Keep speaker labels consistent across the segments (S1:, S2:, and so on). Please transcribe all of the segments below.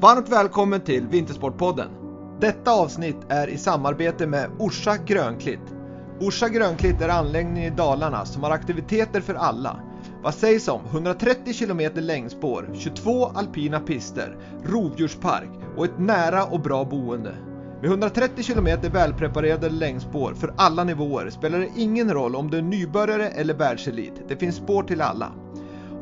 S1: Varmt välkommen till Vintersportpodden! Detta avsnitt är i samarbete med Orsa Grönklitt. Orsa Grönklitt är anläggningen i Dalarna som har aktiviteter för alla. Vad sägs om 130 km längdspår, 22 alpina pister, rovdjurspark och ett nära och bra boende? Med 130 km välpreparerade längdspår för alla nivåer spelar det ingen roll om du är nybörjare eller världselit. Det finns spår till alla.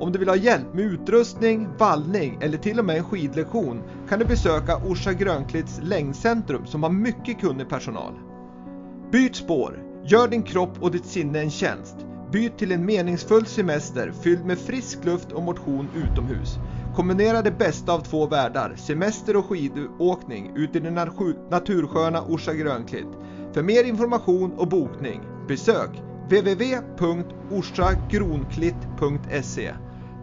S1: Om du vill ha hjälp med utrustning, vallning eller till och med en skidlektion kan du besöka Orsa Grönklitts längdcentrum som har mycket kunnig personal. Byt spår! Gör din kropp och ditt sinne en tjänst. Byt till en meningsfull semester fylld med frisk luft och motion utomhus. Kombinera det bästa av två världar, semester och skidåkning ut i den natursköna Orsa Grönklitt. För mer information och bokning, besök www.orsagronklitt.se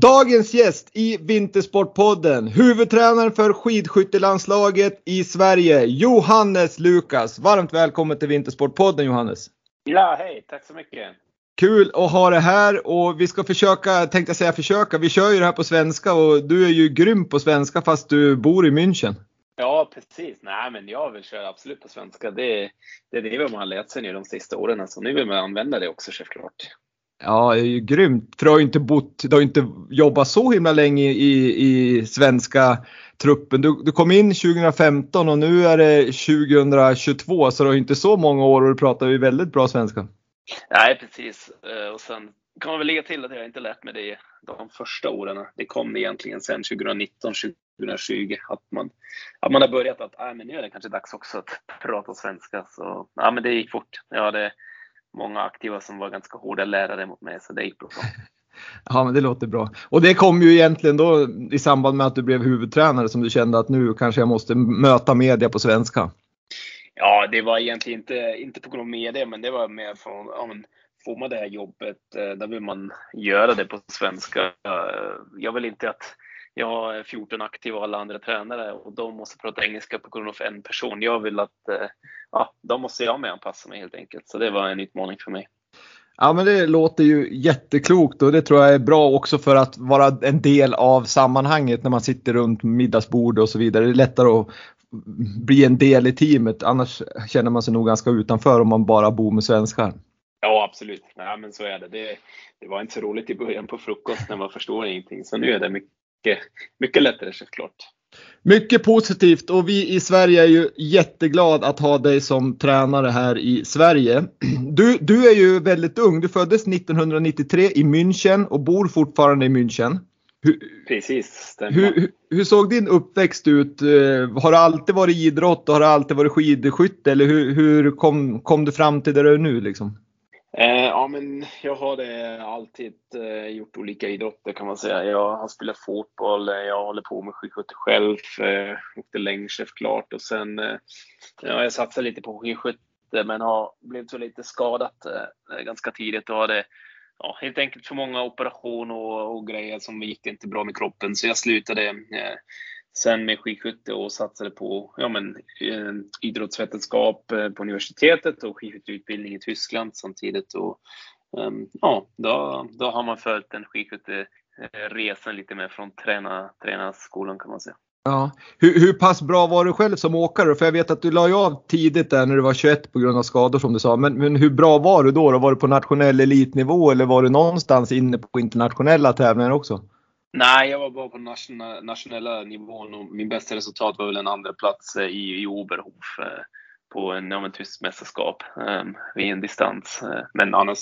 S1: Dagens gäst i Vintersportpodden, huvudtränaren för skidskyttelandslaget i Sverige, Johannes Lukas. Varmt välkommen till Vintersportpodden Johannes.
S2: Ja, hej, tack så mycket.
S1: Kul att ha det här och vi ska försöka, tänkte jag säga försöka, vi kör ju det här på svenska och du är ju grym på svenska fast du bor i München.
S2: Ja, precis. Nej, men jag vill köra absolut på svenska. Det, det är det man har lärt sig nu de sista åren, så nu vill man använda det också självklart.
S1: Ja, det är ju grymt. För du har ju inte bott, du har inte jobbat så himla länge i, i svenska truppen. Du, du kom in 2015 och nu är det 2022 så du har inte så många år och du pratar ju väldigt bra svenska.
S2: Nej, precis. Eh, och sen kan man väl lägga till att jag inte lärt mig det de första åren. Det kom egentligen sen 2019, 2020 att man, att man har börjat att äh, men nu är det kanske dags också att prata svenska. Så ja, men det gick fort. Jag hade många aktiva som var ganska hårda lärare mot mig så det gick bra.
S1: Ja, men det låter bra. Och det kom ju egentligen då i samband med att du blev huvudtränare som du kände att nu kanske jag måste möta media på svenska.
S2: Ja, det var egentligen inte, inte på grund av media, men det var mer från, ja, men, får man det här jobbet, eh, då vill man göra det på svenska. Jag vill inte att jag har 14 aktiva och alla andra tränare och de måste prata engelska på grund av en person. Jag vill att, eh, ja, de måste jag med anpassa mig helt enkelt. Så det var en utmaning för mig.
S1: Ja men det låter ju jätteklokt och det tror jag är bra också för att vara en del av sammanhanget när man sitter runt middagsbord och så vidare. Det är lättare att bli en del i teamet annars känner man sig nog ganska utanför om man bara bor med svenskar.
S2: Ja absolut, Nej, men så är det. det. det. var inte så roligt i början på frukost när man förstår ingenting. Så nu är det mycket, mycket lättare såklart.
S1: Mycket positivt och vi i Sverige är ju jätteglad att ha dig som tränare här i Sverige. Du, du är ju väldigt ung. Du föddes 1993 i München och bor fortfarande i München.
S2: Hur, Precis,
S1: hur, hur, såg din uppväxt ut? Eh, har det alltid varit idrott och har det alltid varit skidskytte eller hur, hur kom, kom du fram till där du är nu liksom?
S2: Eh, ja, men jag har det alltid eh, gjort olika idrotter kan man säga. Jag har spelat fotboll, eh, jag håller på med skidskytte själv, eh, åkte längdskidor klart. Och sen eh, ja, jag satsade lite på skidskytte men har blivit så lite skadat ganska tidigt. Och hade ja, helt enkelt för många operationer och, och, grejer som gick inte bra med kroppen. Så jag slutade eh, sen med skidskytte och satsade på ja, men, eh, idrottsvetenskap eh, på universitetet och skidskytteutbildning i Tyskland samtidigt. Och, ehm, ja, då, då har man följt den skidskytteresan lite mer från träna, tränarskolan kan man säga.
S1: Ja. Hur, hur pass bra var du själv som åkare? För jag vet att du la ju av tidigt där när du var 21 på grund av skador som du sa. Men, men hur bra var du då, då? Var du på nationell elitnivå eller var du någonstans inne på internationella tävlingar också?
S2: Nej, jag var bara på nationella, nationella nivån och min bästa resultat var väl en andra plats eh, i, i Oberhof eh, på en, ja, tyst mästerskap um, vid en distans. Eh, men annars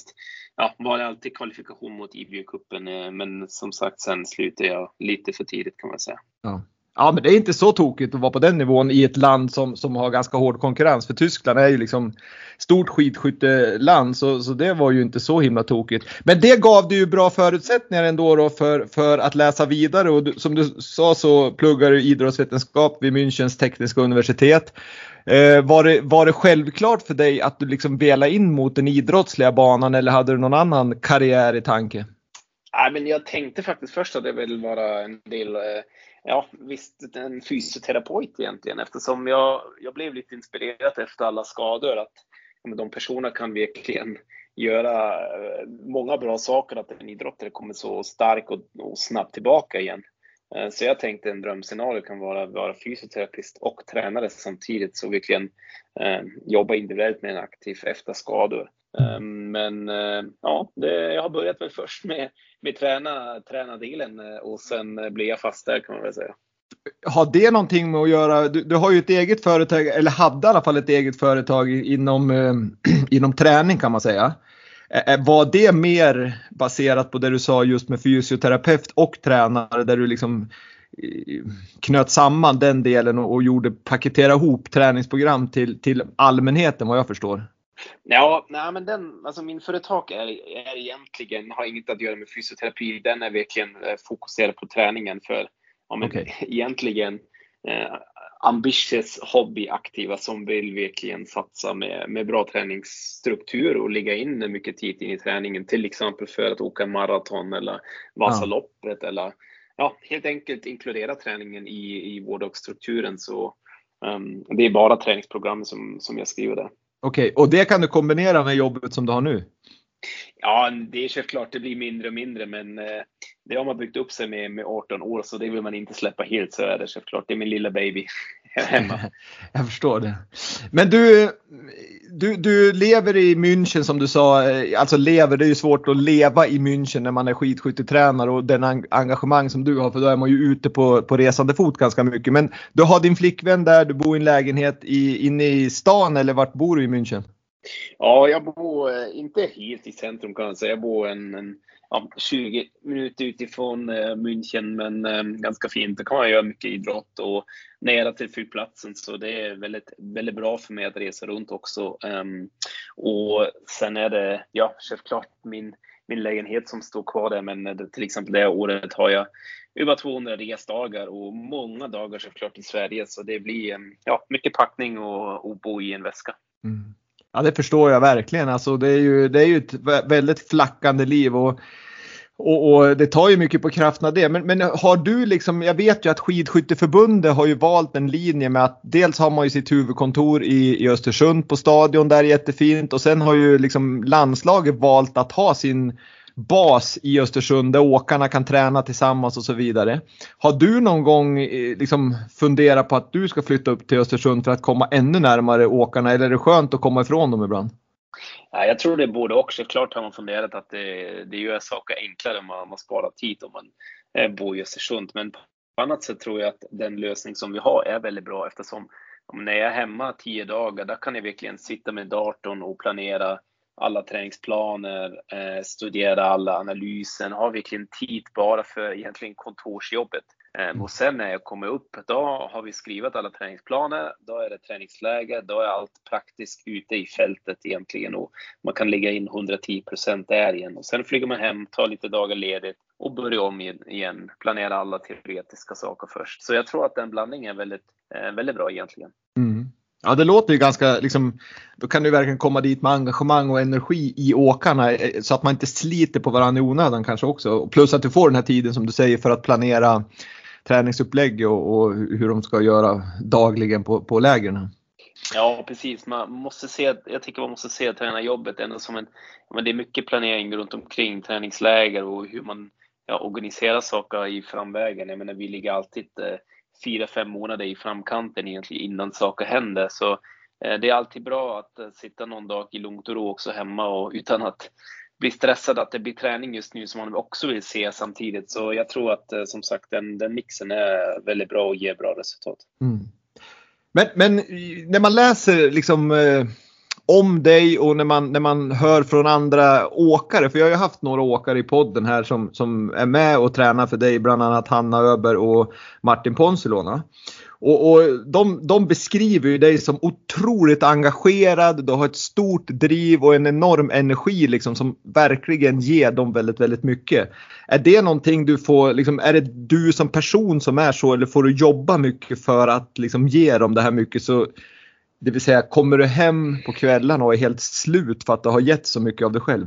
S2: ja, var det alltid kvalifikation mot IBU-cupen. Men som sagt, sen slutade jag lite för tidigt kan man säga.
S1: Ja. Ja, men det är inte så tokigt att vara på den nivån i ett land som, som har ganska hård konkurrens. För Tyskland är ju liksom stort skidskytteland så, så det var ju inte så himla tokigt. Men det gav dig ju bra förutsättningar ändå då för, för att läsa vidare och du, som du sa så pluggar du idrottsvetenskap vid Münchens tekniska universitet. Eh, var, det, var det självklart för dig att du liksom velade in mot den idrottsliga banan eller hade du någon annan karriär i tanke?
S2: Nej, men jag tänkte faktiskt först att det väl vara en del eh ja, visst en fysioterapeut egentligen eftersom jag, jag blev lite inspirerad efter alla skador att de personerna kan verkligen göra eh, många bra saker, att en idrottare kommer så stark och, och snabbt tillbaka igen. Eh, så jag tänkte en drömscenario kan vara att vara fysioterapeut och tränare samtidigt, så verkligen eh, jobba individuellt med en aktiv efter skador. Eh, men eh, ja, det, jag har börjat väl först med, med träna, träna delen eh, och sen blev jag fast där kan man väl säga.
S1: Har det någonting med att göra, du, du, har ju ett eget företag, eller hade i alla fall ett eget företag inom, inom träning kan man säga. Var det mer baserat på det du sa just med fysioterapeut och tränare där du liksom knöt samman den delen och, och gjorde paketera ihop träningsprogram till, till allmänheten vad jag förstår?
S2: Ja, nej, men den, alltså min företag är, är egentligen, har inget att göra med fysioterapi. Den är verkligen eh, fokuserad på träningen för ja, men okay. egentligen eh, ambitious hobbyaktiva som vill verkligen satsa med, med bra träningsstruktur och lägga in mycket tid in i träningen. Till exempel för att åka maraton eller Vasaloppet ja. eller ja, helt enkelt inkludera träningen i, i vardagsstrukturen. Så um, det är bara träningsprogram som, som jag skriver där.
S1: Okej, okay. och det kan du kombinera med jobbet som du har nu?
S2: Ja, det är självklart, det blir mindre och mindre, men eh, det har man byggt upp sig med, med 18 år, så det vill man inte släppa helt, så är det självklart. Det är min lilla baby hemma.
S1: Jag förstår det. Men du, du, du lever i München som du sa, eh, alltså lever, det är ju svårt att leva i München när man är skidskyttetränare och den engagemang som du har, för då är man ju ute på, på resande fot ganska mycket. Men du har din flickvän där, du bor i en lägenhet i, inne i stan eller vart bor du i München?
S2: Ja, jag bor eh, inte helt i centrum kan man säga. Jag bor en, en ja, 20 minuter utifrån eh, München, men eh, ganska fint. Då kan man göra mycket idrott och nära till flygplatsen, så det är väldigt, väldigt bra för mig att resa runt också. Um, och sen är det, ja, självklart min, min lägenhet som står kvar där, men det, till exempel det året har jag över 200 resdagar och många dagar självklart i Sverige, så det blir ehm, ja, mycket packning och, och bo i en väska. Mm.
S1: Ja det förstår jag verkligen. Alltså, det, är ju, det är ju ett väldigt flackande liv och, och, och det tar ju mycket på krafterna det. Men, men, har du liksom, jag vet ju att Skidskytteförbundet har ju valt en linje med att dels har man ju sitt huvudkontor i, i Östersund på stadion där jättefint och sen har ju liksom landslaget valt att ha sin bas i Östersund där åkarna kan träna tillsammans och så vidare. Har du någon gång eh, liksom funderat på att du ska flytta upp till Östersund för att komma ännu närmare åkarna eller är det skönt att komma ifrån dem ibland?
S2: Jag tror det borde också. Klart har man funderat att det, det gör saker enklare om man, man sparar tid om man eh, bor i Östersund. Men på annat sätt tror jag att den lösning som vi har är väldigt bra eftersom när jag är hemma tio dagar, där kan jag verkligen sitta med datorn och planera alla träningsplaner, eh, studera alla analyser, har verkligen tid bara för egentligen kontorsjobbet. Eh, och sen när jag kommer upp, då har vi skrivit alla träningsplaner, då är det träningsläge, då är allt praktiskt ute i fältet egentligen och man kan lägga in 110% där igen. Och sen flyger man hem, tar lite dagar ledigt och börjar om igen, planera alla teoretiska saker först. Så jag tror att den blandningen är väldigt, eh, väldigt bra egentligen.
S1: Mm. Ja det låter ju ganska, liksom, då kan du verkligen komma dit med engagemang och energi i åkarna eh, så att man inte sliter på varandra i onödan kanske också. Plus att du får den här tiden som du säger för att planera träningsupplägg och, och hur de ska göra dagligen på, på lägren.
S2: Ja, precis. Man måste se, jag tycker man måste se tränarjobbet ändå som en... Men det är mycket planering runt omkring träningsläger och hur man ja, organiserar saker i framvägen. Jag menar, vi ligger alltid eh, fyra, fem månader i framkanten egentligen innan saker händer. Så eh, det är alltid bra att eh, sitta någon dag i lugnt och ro också hemma och utan att blir stressad att det blir träning just nu som man också vill se samtidigt. Så jag tror att eh, som sagt den, den mixen är väldigt bra och ger bra resultat. Mm.
S1: Men, men när man läser liksom eh, om dig och när man, när man hör från andra åkare, för jag har ju haft några åkare i podden här som, som är med och tränar för dig, bland annat Hanna Öber och Martin Ponsilona. Och, och de, de, beskriver ju dig som otroligt engagerad, du har ett stort driv och en enorm energi liksom som verkligen ger dem väldigt, väldigt mycket. Är det någonting du får, liksom, är det du som person som är så eller får du jobba mycket för att liksom ge dem det här mycket? Så, det vill säga, kommer du hem på kvällarna och är helt slut för att du har gett så mycket av dig själv?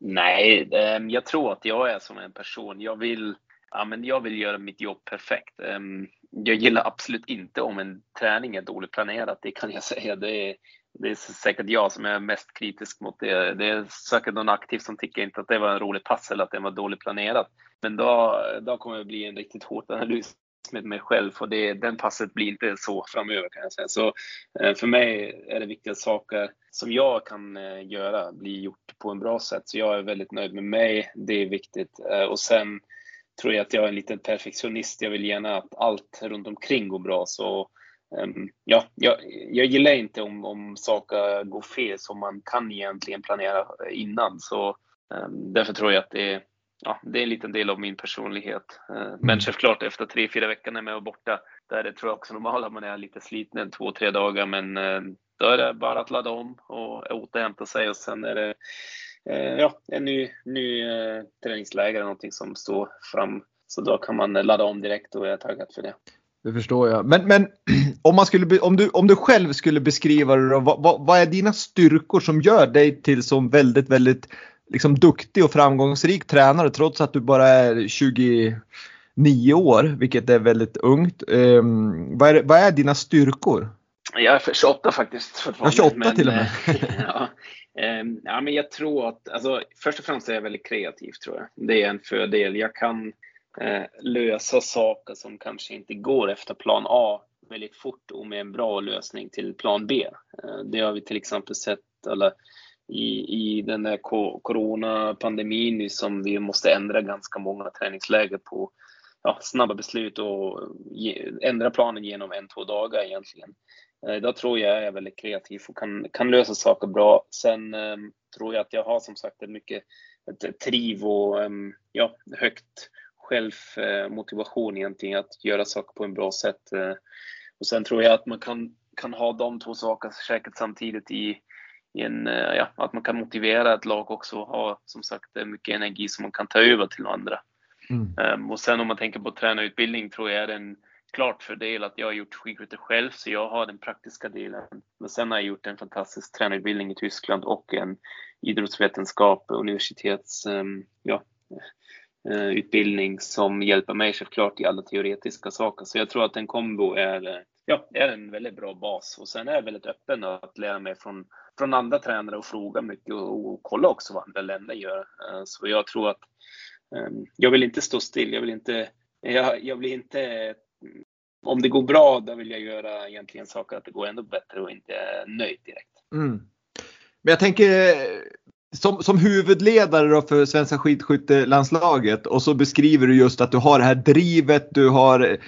S2: Nej, ehm, jag tror att jag är som en person. Jag vill, ja, men jag vill göra mitt jobb perfekt. Ehm, jag gillar absolut inte om en träning är dåligt planerad, det kan jag säga. Det är, det är säkert jag som är mest kritisk mot det. Det är säkert någon aktiv som tycker inte att det var en rolig pass eller att det var dåligt planerat. Men då, då kommer det bli en riktigt hård analys med mig själv och det, den passet blir inte så framöver kan jag säga. Så eh, för mig är det viktiga saker som jag kan eh, göra bli gjort på en bra sätt. Så jag är väldigt nöjd med mig. Det är viktigt. Eh, och sen tror jag att jag är en liten perfektionist. Jag vill gärna att allt runt omkring går bra. Så um, ja, jag, jag gillar inte om, om saker går fel som man kan egentligen planera innan. Så um, därför tror jag att det är, ja, det är en liten del av min personlighet. Uh, men mm. självklart efter tre, fyra veckor när jag är borta, där är det tror jag också normalt att man är lite sliten två, tre dagar. Men uh, då är det bara att ladda om och återhämta sig och sen är det Eh, ja, en ny, ny eh, träningsläger eller någonting som står fram. Så då kan man ladda om direkt och jag är taggad för det.
S1: Det förstår jag. Men, men om, man skulle, om, du, om du själv skulle beskriva det, vad, vad, vad är dina styrkor som gör dig till som väldigt, väldigt liksom, duktig och framgångsrik tränare trots att du bara är 29 år, vilket är väldigt ungt. Um, vad, är, vad är dina styrkor?
S2: Jag är 28 faktiskt.
S1: Ja, 28 men, till och med.
S2: ja, Ehm, Ehm, ja, men jag tror att, alltså, först och främst är jag väldigt kreativ tror jag. Det är en fördel. Jag kan eh, lösa saker som kanske inte går efter plan A väldigt fort och med en bra lösning till plan B. Eh, det har vi till exempel sett eller, i, i den där coronapandemin som vi måste ändra ganska många träningsläger på ja, snabba beslut och ge, ändra planen genom en, två dagar egentligen. Eh, då tror jag jag är väldigt kreativ och kan, kan lösa saker bra. Sen um, tror jag att jag har som sagt ett mycket ett triv och um, ja, högt självmotivation egentligen att göra saker på en bra sätt. Uh, och sen tror jag att man kan, kan ha de två sakerna säkert samtidigt i, i en, uh, ja, att man kan motivera ett lag också och ha som sagt mycket energi som man kan ta över till andra. Mm. Um, och sen om man tänker på tränarutbildning tror jag är en klart fördel att jag har gjort skidskytte själv, så jag har den praktiska delen. Men sen har jag gjort en fantastisk tränarutbildning i Tyskland och en idrottsvetenskap universitetsutbildning ehm, ja, eh, utbildning som hjälper mig självklart i alla teoretiska saker. Så jag tror att en kombo är, eh, ja, är en väldigt bra bas. Och sen är jag väldigt öppen att lära mig från, från andra tränare och fråga mycket och, och kolla också vad andra länder gör. Eh, så jag tror att um, jag vill inte stå still. Jag vill inte jag, jag blir inte om det går bra, då vill jag göra egentligen saker att det går ännu bättre och inte är nöjd direkt. Mm.
S1: Men jag tänker som, som huvudledare då för svenska skidskyttelandslaget och så beskriver du just att du har det här drivet, du har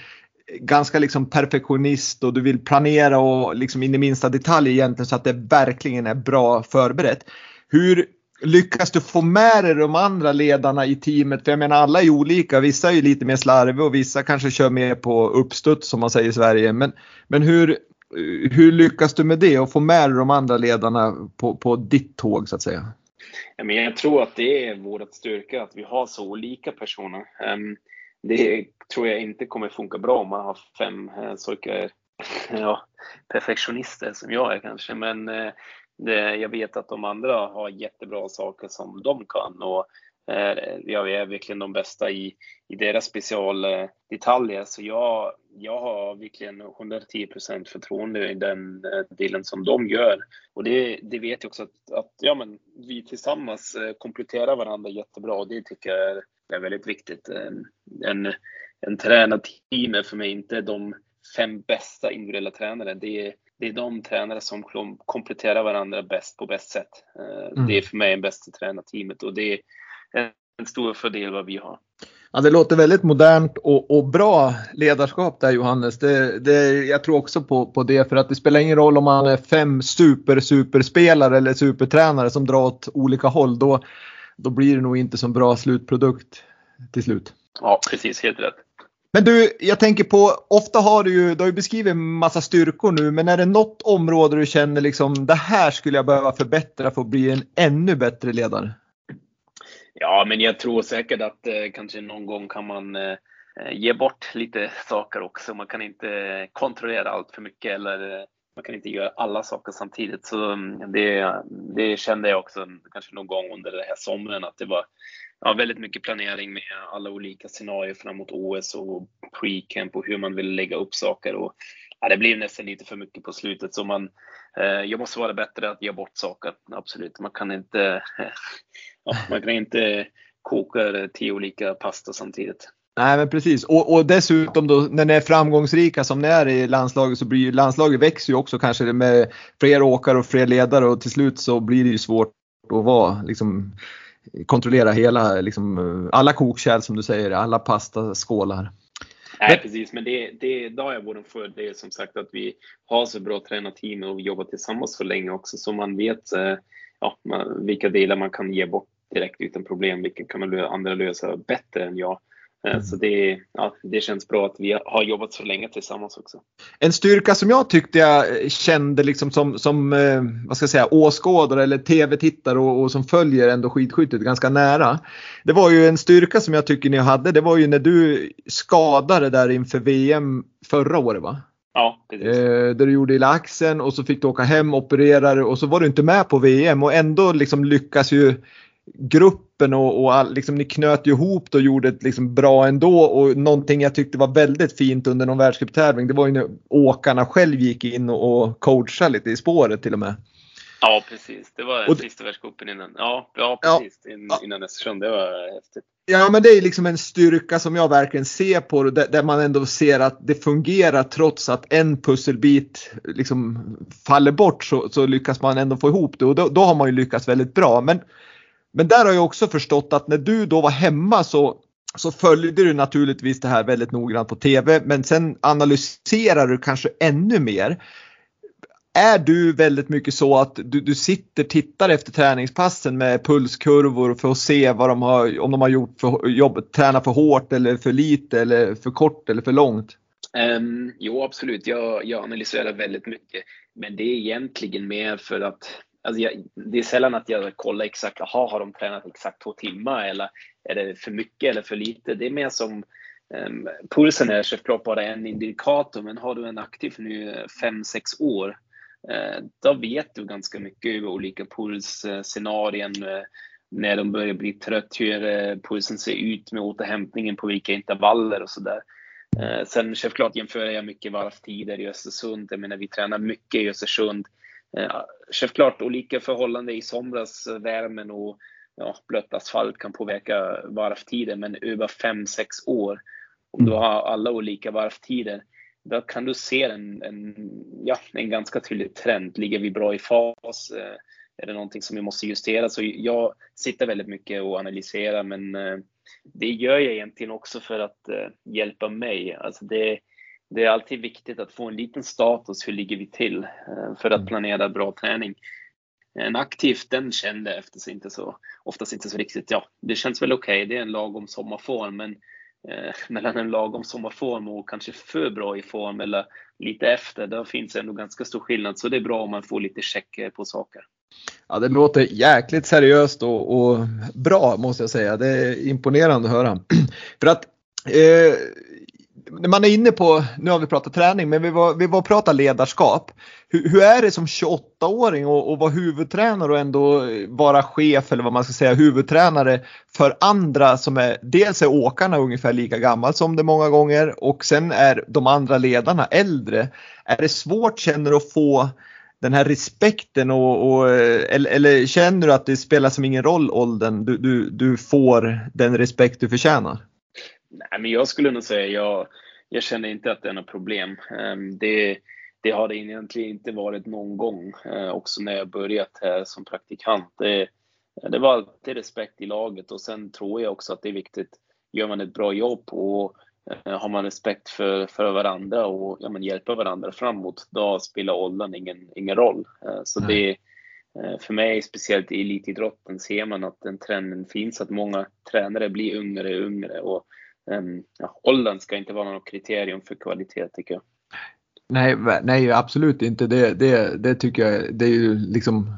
S1: ganska liksom perfektionist och du vill planera och liksom in i minsta detalj egentligen så att det verkligen är bra förberett. Hur, lyckas du få med dig de andra ledarna i teamet? För jag menar alla är olika, vissa är ju lite mer slarviga och vissa kanske kör mer på uppstuds som man säger i Sverige. Men, men hur, hur lyckas du med det och få med dig de andra ledarna på, på ditt tåg så att säga?
S2: Men jag tror att det är vår styrka att vi har så olika personer. Ehm, det tror jag inte kommer funka bra om man har fem eh, så ja, perfektionister som jag är kanske. Men eh, det, jag vet att de andra har jättebra saker som de kan och eh, jag är verkligen de bästa i, i deras specialdetaljer. Så jag, jag har verkligen 110% förtroende i den eh, delen som de gör. Och det, det vet jag också att, att ja, men vi tillsammans eh, kompletterar varandra jättebra och det tycker jag är, är väldigt viktigt. En, en tränarteam är för mig inte de fem bästa individuella tränare. Det är, det är de tränare som kompletterar varandra bäst på bäst sätt. Eh, mm. Det är för mig en bästa tränarteamet och det är en stor fördel vad vi har.
S1: Ja, det låter väldigt modernt och, och bra ledarskap där Johannes. Det, det, jag tror också på, på det för att det spelar ingen roll om man är fem super superspelare eller supertränare som drar åt olika håll. Då, då blir det nog inte så bra slutprodukt till slut.
S2: Ja, precis. Helt rätt.
S1: Men du, jag tänker på, ofta har du ju, du har ju beskrivit massa styrkor nu, men är det något område du känner liksom, det här skulle jag behöva förbättra för att bli en ännu bättre ledare?
S2: Ja, men jag tror säkert att eh, kanske någon gång kan man eh, ge bort lite saker också. Man kan inte eh, kontrollera allt för mycket eller eh, man kan inte göra alla saker samtidigt. Så mm, det, det kände jag också kanske någon gång under den här sommaren att det var ja, väldigt mycket planering med alla olika scenarier framåt OS och pre-camp och hur man vill lägga upp saker. Och, ja, det blev nästan lite för mycket på slutet så man, eh, jag måste vara bättre att ge bort saker. Absolut, man kan inte, ja, man kan inte koka tio olika pasta samtidigt.
S1: Nej men precis och, och dessutom då när ni är framgångsrika som ni är i landslaget så blir ju landslaget växer ju också kanske med fler åkare och fler ledare och till slut så blir det ju svårt att vara liksom kontrollera hela, liksom, alla kokkärl som du säger, alla pastaskålar.
S2: Nej precis, men det, det, det har för det är som sagt att vi har så bra tränarteam och jobbat tillsammans så länge också så man vet eh, ja, vilka delar man kan ge bort direkt utan problem, vilka kan andra lösa bättre än jag. Eh, mm. Så det, ja, det känns bra att vi har jobbat så länge tillsammans också.
S1: En styrka som jag tyckte jag kände liksom som, som eh, vad ska jag säga, åskådare eller tv-tittare och, och, som följer ändå skidskyttet ganska nära. Det var ju en styrka som jag tycker ni hade. Det var ju när du skadade där inför VM förra året va?
S2: Ja, precis.
S1: Eh, där du gjorde illa axeln och så fick du åka hem, operera och så var du inte med på VM och ändå liksom lyckas ju gruppen och, och all, liksom, ni knöt ihop och gjorde ett liksom bra ändå och någonting jag tyckte var väldigt fint under någon världscuptävling det var ju när åkarna själv gick in och, och coachade lite i spåret till och med.
S2: Ja precis, det var och, sista världscupen innan. Ja, ja precis, ja, In, innan Östersund. Det var häftigt.
S1: Ja men det är liksom en styrka som jag verkligen ser på där, där man ändå ser att det fungerar trots att en pusselbit liksom faller bort så, så lyckas man ändå få ihop det och då, då har man ju lyckats väldigt bra. Men men där har jag också förstått att när du då var hemma så, så följde du naturligtvis det här väldigt noggrant på TV men sen analyserar du kanske ännu mer. Är du väldigt mycket så att du, du sitter tittar efter träningspassen med pulskurvor för att se vad de har, om de har gjort för jobb, tränat för hårt eller för lite eller för kort eller för långt?
S2: Um, jo absolut, jag, jag analyserar väldigt mycket. Men det är egentligen mer för att Alltså jag, det är sällan att jag kollar exakt, aha, har de tränat exakt två timmar eller är det för mycket eller för lite? Det är mer som um, pulsen är självklart bara en indikator, men har du en aktiv nu 5-6 år, uh, då vet du ganska mycket över olika pulsscenarion, uh, eh, när de börjar bli trött, hur uh, pulsen ser ut med återhämtningen på vilka intervaller och sådär. Sen självklart jämför jag mycket varvtider i Östersund. Jag menar, vi tränar mycket i Östersund. Eh, självklart olika förhållanden i somras, eh, värmen och ja, blött asfalt kan påverka varvtiden, men över 5-6 år, om du mm. har alla olika varvtider, då kan du se en, en, ja, en ganska tydlig trend. Ligger vi bra i fas? Eh, är det någonting som vi måste justera? Så jag sitter väldigt mycket och analyserar, men det gör jag egentligen också för att hjälpa mig. Alltså det, det är alltid viktigt att få en liten status, hur ligger vi till, eh, för att mm. planera bra träning. En aktiv, den kände efter inte så, oftast inte så riktigt, ja, det känns väl okej, okay, det är en lagom sommarform, men eh, mellan en lagom sommarform och kanske för bra i form eller lite efter, där finns ändå ganska stor skillnad, så det är bra om man får lite check på saker.
S1: Ja, det låter jäkligt seriöst och, och bra måste jag säga. Det är imponerande att höra. För att eh, man är inne på, nu har vi pratat träning, men vi var, vi var och pratade ledarskap. Hur, hur är det som 28-åring och, och vara huvudtränare och ändå vara chef eller vad man ska säga, huvudtränare för andra som är, dels är åkarna ungefär lika gammal som det många gånger och sen är de andra ledarna äldre. Är det svårt känner du att få den här respekten och, och eller, eller, känner du att det spelar som ingen roll åldern? Du, du, du får den respekt du förtjänar?
S2: Nej, men jag skulle nog säga jag, jag känner inte att det är något problem. Ehm, det, det har det egentligen inte varit någon gång, eh, också när jag börjat här som praktikant. Det, det var alltid respekt i laget och sen tror jag också att det är viktigt. Gör man ett bra jobb och eh, har man respekt för, för varandra och ja, men hjälper varandra framåt, då spelar åldern ingen, ingen roll. Eh, så det, för mig, speciellt i elitidrotten, ser man att den trenden finns, att många tränare blir yngre och yngre. Och Ehm, ja, åldern ska inte vara något kriterium för kvalitet tycker jag.
S1: Nej, nej absolut inte. Det, det, det tycker jag det är ju liksom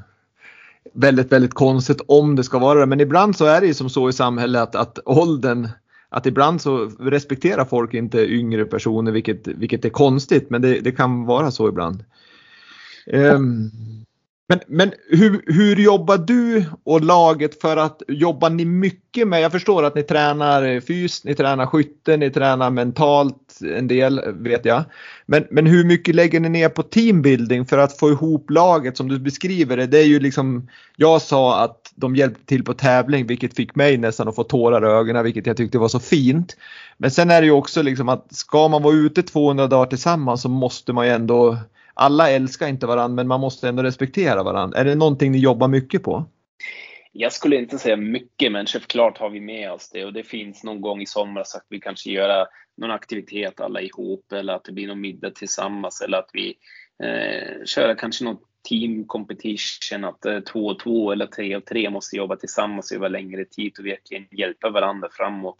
S1: väldigt, väldigt konstigt om det ska vara det. Men ibland så är det ju som så i samhället att, att åldern att ibland så respekterar folk inte yngre personer vilket, vilket är konstigt men det, det kan vara så ibland. Um, men, men hur, hur jobbar du och laget för att jobbar ni mycket med, jag förstår att ni tränar fys, ni tränar skytte, ni tränar mentalt en del vet jag. Men, men hur mycket lägger ni ner på teambuilding för att få ihop laget som du beskriver det? Det är ju liksom, jag sa att de hjälpte till på tävling vilket fick mig nästan att få tårar i ögonen vilket jag tyckte var så fint. Men sen är det ju också liksom att ska man vara ute 200 dagar tillsammans så måste man ju ändå alla älskar inte varandra men man måste ändå respektera varandra. Är det någonting ni jobbar mycket på?
S2: Jag skulle inte säga mycket, men självklart har vi med oss det och det finns någon gång i somras att vi kanske gör någon aktivitet alla ihop eller att det blir någon middag tillsammans eller att vi eh, kör kanske någon team competition, att eh, två och två eller tre och tre måste jobba tillsammans över längre tid och verkligen hjälpa varandra framåt.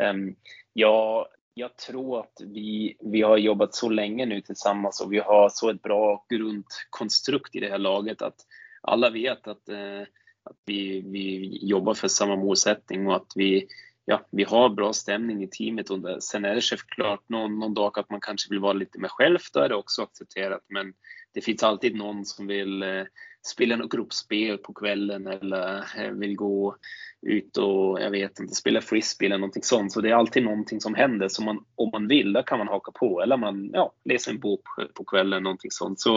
S2: Ehm, um, jag jag tror att vi, vi har jobbat så länge nu tillsammans och vi har så ett bra grundkonstrukt i det här laget att alla vet att, eh, att vi, vi jobbar för samma målsättning och att vi, ja, vi har bra stämning i teamet. Och sen är det självklart någon, någon dag att man kanske vill vara lite mer själv, då är det också accepterat. Men det finns alltid någon som vill eh, spela något gruppspel på kvällen eller eh, vill gå ut och jag vet inte, spela frisbee eller någonting sånt. Så det är alltid någonting som händer. Så man, om man vill, då kan man haka på. Eller man ja, läser en bok på kvällen, någonting sånt. Så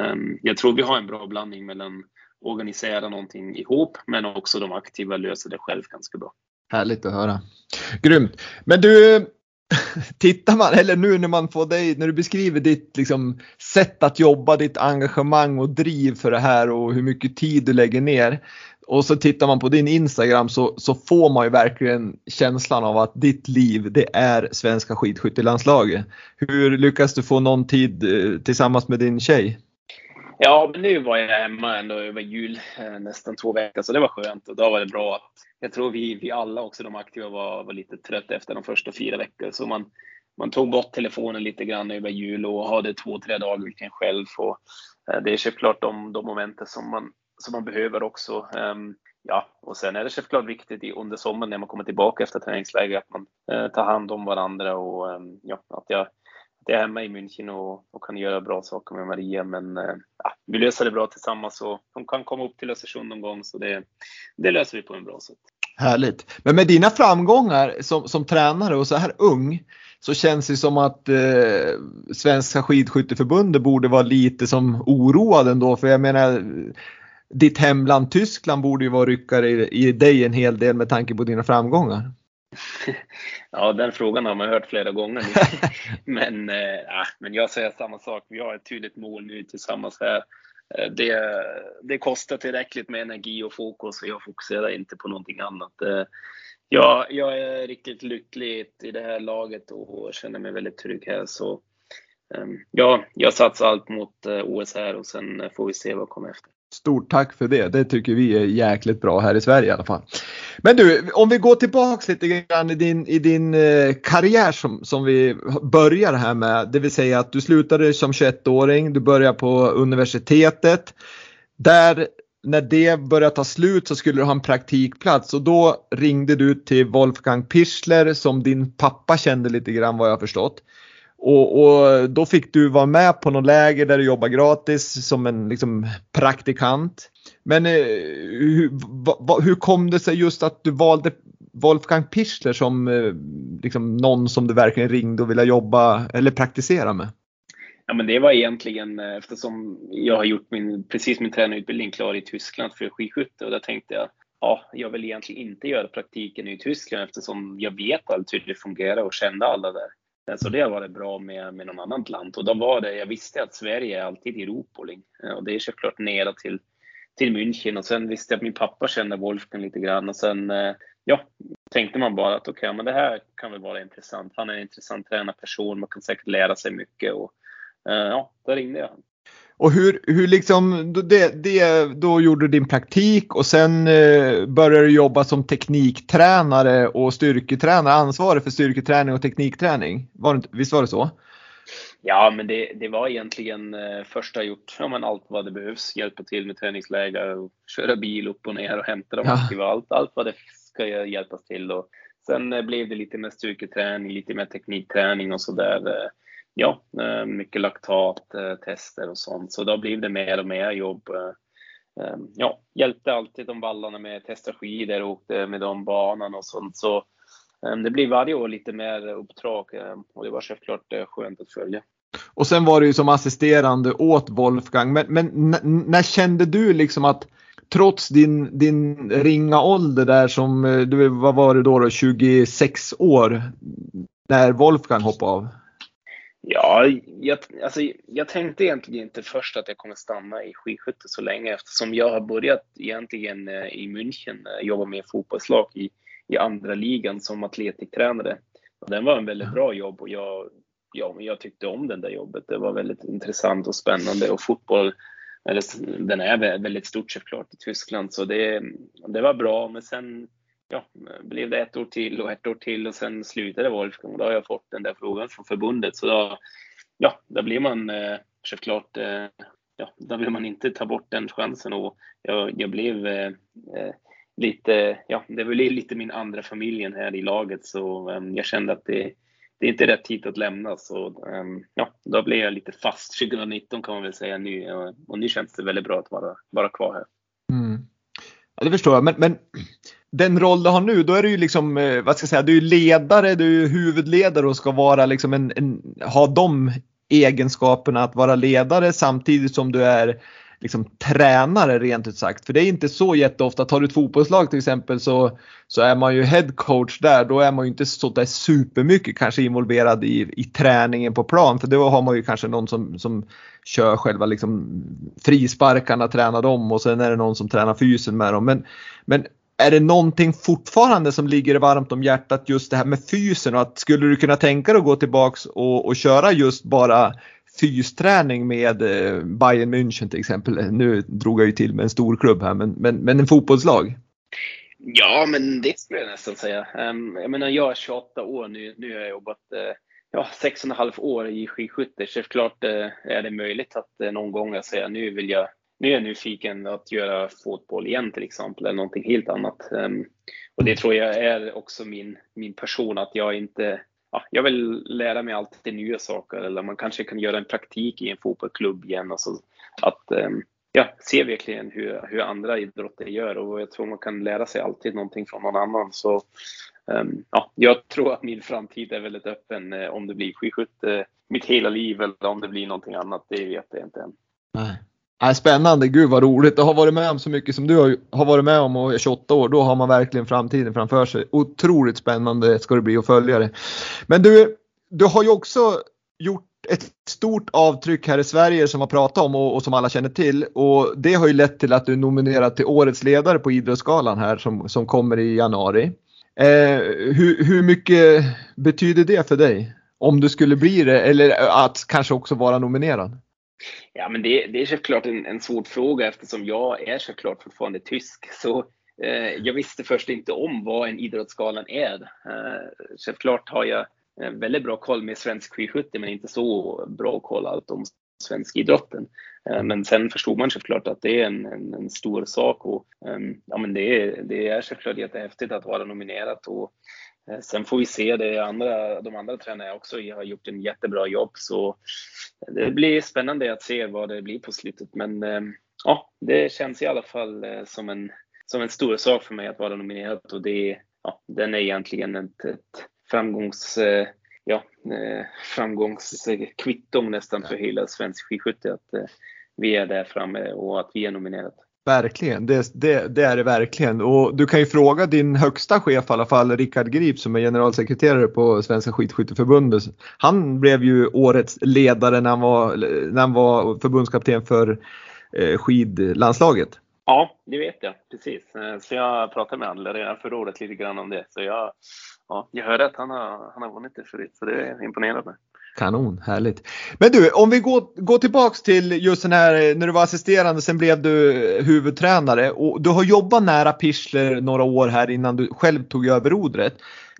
S2: um, jag tror vi har en bra blandning mellan organisera någonting ihop, men också de aktiva löser det själv ganska bra.
S1: Härligt att höra. Grymt. Men du, tittar man, eller nu när man får dig, när du beskriver ditt liksom, sätt att jobba, ditt engagemang och driv för det här och hur mycket tid du lägger ner och så tittar man på din Instagram så, så får man ju verkligen känslan av att ditt liv det är svenska skidskyttelandslaget. Hur lyckas du få någon tid eh, tillsammans med din tjej?
S2: Ja, men nu var jag hemma ändå över jul, eh, nästan två veckor, så det var skönt och då var det bra. att Jag tror vi, vi alla också, de aktiva, var, var lite trötta efter de första fyra veckorna, så man, man tog bort telefonen lite grann över jul och hade två, tre dagar själv. Och, eh, det är självklart de, de momenten som man som man behöver också. Ehm, ja, och sen är det självklart viktigt under sommaren när man kommer tillbaka efter träningsläger att man eh, tar hand om varandra och ehm, ja, att jag, det jag är hemma i München och, och kan göra bra saker med Maria. Men eh, ja, vi löser det bra tillsammans och hon kan komma upp till Östersund någon gång så det, det löser vi på en bra sätt.
S1: Härligt. Men med dina framgångar som, som tränare och så här ung så känns det som att eh, Svenska skidskytteförbundet borde vara lite som oroad ändå. För jag menar ditt hemland Tyskland borde ju vara ryckare i, i dig en hel del med tanke på dina framgångar.
S2: Ja, den frågan har man hört flera gånger. men, äh, men jag säger samma sak. Vi har ett tydligt mål nu tillsammans här. Eh, det, det kostar tillräckligt med energi och fokus och jag fokuserar inte på någonting annat. Eh, jag, jag är riktigt lycklig i det här laget och känner mig väldigt trygg här. Så ehm, ja, jag satsar allt mot OS här och sen får vi se vad kommer efter.
S1: Stort tack för det. Det tycker vi är jäkligt bra här i Sverige i alla fall. Men du, om vi går tillbaks lite grann i din, i din eh, karriär som, som vi börjar här med. Det vill säga att du slutade som 21-åring, du började på universitetet. Där när det började ta slut så skulle du ha en praktikplats och då ringde du till Wolfgang Pichler som din pappa kände lite grann vad jag förstått. Och, och, då fick du vara med på något läger där du jobbade gratis som en liksom, praktikant. Men eh, hur, va, hur kom det sig just att du valde Wolfgang Pichler som eh, liksom, någon som du verkligen ringde och ville jobba eller praktisera med?
S2: Ja, men det var egentligen eh, eftersom jag har gjort min, precis min tränarutbildning klar i Tyskland för skidskytte och där tänkte jag ja, jag vill egentligen inte göra praktiken i Tyskland eftersom jag vet allt hur det fungerar och kände alla där. Eh, så det har varit bra med, med någon annat land och då var det, jag visste att Sverige är alltid i Ropoling. Eh, och det är såklart nere till, till München. Och sen visste jag att min pappa kände Wolfgang lite grann. Och sen eh, ja, tänkte man bara att okej, okay, men det här kan väl vara intressant. Han är en intressant tränarperson, man kan säkert lära sig mycket. Och ja, då ringde jag.
S1: Och hur, hur liksom, det, det, då gjorde du din praktik och sen eh, började du jobba som tekniktränare och styrketränare, ansvarig för styrketräning och teknikträning. Var det, visst var det så?
S2: Ja, men det, det var egentligen eh, först jag gjort ja, men allt vad det behövs. Hjälpa till med träningsläger, och köra bil upp och ner och hämta dem. Ja. Allt, allt vad det ska hjälpas till. Och sen eh, blev det lite mer styrketräning, lite mer teknikträning och sådär. Eh, ja, eh, mycket laktattester tester och sånt. Så då blev det mer och mer jobb. Eh, eh, ja, hjälpte alltid de vallarna med att testa skidor och åkte med de banan och sånt. Så det blir varje år lite mer uppdrag och det var självklart skönt att följa.
S1: Och sen var du ju som assisterande åt Wolfgang. Men, men när kände du liksom att trots din, din ringa ålder där som, du, vad var det då, då 26 år, när Wolfgang hoppade av?
S2: Ja, jag, alltså, jag tänkte egentligen inte först att jag kommer stanna i skidskytte så länge eftersom jag har börjat egentligen eh, i München eh, jobba med fotbollslag i, i andra ligan som atletiktränare. Och den var en väldigt bra jobb och jag, ja, jag tyckte om det där jobbet. Det var väldigt intressant och spännande och fotboll, eller, den är väldigt stort såklart i Tyskland så det, det var bra. Men sen ja, blev det ett år till och ett år till och sen slutade Wolfgang då har jag fått den där frågan från förbundet. Så då, ja, då blir man eh, såklart, eh, ja, då vill man inte ta bort den chansen. Och jag, jag blev eh, eh lite, ja, det var lite min andra familjen här i laget. Så eh, jag kände att det, det är inte rätt tid att lämna. Så ehm, ja, då blev jag lite fast. 2019 kan man väl säga nu. Och nu känns det väldigt bra att vara, vara kvar här.
S1: Mm. Ja, det förstår jag, men, men den roll du har nu, då är du ju liksom, eh, vad ska jag säga, du är ledare, du är huvudledare och ska vara liksom en, en, ha de egenskaperna att vara ledare samtidigt som du är liksom tränare rent ut sagt. För det är inte så jätteofta. Tar du ett fotbollslag till exempel så, så är man ju headcoach där. Då är man ju inte så där supermycket kanske involverad i, i träningen på plan. För då har man ju kanske någon som, som kör själva liksom frisparkarna, tränar dem och sen är det någon som tränar fysen med dem. Men, men är det någonting fortfarande som ligger varmt om hjärtat just det här med fysen och att skulle du kunna tänka dig att gå tillbaks och, och köra just bara fysträning med eh, Bayern München till exempel. Nu drog jag ju till med en stor klubb här men, men, men en fotbollslag.
S2: Ja men det skulle jag nästan säga. Ehm, jag menar jag är 28 år nu, nu har jag jobbat uh, ja, sex och ett halvt år i skidskytte. Självklart klart eh, är det möjligt att någon gång alltså, jag säger nu vill jag nu är jag nyfiken att göra fotboll igen till exempel, eller någonting helt annat. Um, och det tror jag är också min, min person, att jag inte ja, jag vill lära mig alltid nya saker eller man kanske kan göra en praktik i en fotbollsklubb igen. Alltså att um, ja, se verkligen hur, hur andra idrotter gör och jag tror man kan lära sig alltid någonting från någon annan. Så um, ja, jag tror att min framtid är väldigt öppen eh, om det blir skidskytte mitt hela liv eller om det blir någonting annat, det vet jag inte än.
S1: Nej. Äh, spännande, gud vad roligt. Jag har varit med om så mycket som du har varit med om och är 28 år, då har man verkligen framtiden framför sig. Otroligt spännande ska det bli att följa det. Men du, du har ju också gjort ett stort avtryck här i Sverige som har pratat om och, och, som alla känner till. Och det har ju lett till att du är nominerad till Årets ledare på Idrottsgalan här som, som kommer i januari. Eh, hur, hur mycket betyder det för dig? Om du skulle bli det eller att kanske också vara nominerad?
S2: Ja, men det, det är såklart en, en svår fråga eftersom jag är såklart fortfarande tysk. Så eh, jag visste först inte om vad en idrottsgalan är. Eh, självklart har jag eh, väldigt bra koll med svensk skidskytte men inte så bra koll allt om svensk idrotten. Eh, men sen förstod man självklart att det är en, en, en stor sak och ehm, ja, men det, är, det är såklart jättehäftigt att vara nominerad. Och, sen får vi se, det andra, de andra tränarna också har gjort en jättebra jobb så det blir spännande att se vad det blir på slutet. Men um, ja, det känns i alla fall uh, som, en, som en stor sak för mig att vara nominerad och det, ja, den är egentligen ett, ett framgångs ja, framgångskvitto nästan för hela svensk skidskytte att vi är där framme och att vi är nominerade.
S1: Verkligen, det, det, det, är det verkligen. Och du kan ju fråga din högsta chef i alla fall, Rickard Grip som är generalsekreterare på Svenska skidskytteförbundet. Han blev ju årets ledare när han var, när han var förbundskapten för eh, skidlandslaget.
S2: Ja, det vet jag precis. Eh, så jag pratade med honom redan förra året lite grann om det. Så jag, ja, jag hörde att han har, han har vunnit det förut, så det är imponerande.
S1: Kanon, härligt. Men du, om vi går, går tillbaks till just den här eh, när du var assisterande, sen blev du eh, huvudtränare och du har jobbat nära Pichler några år här innan du själv tog över rodret.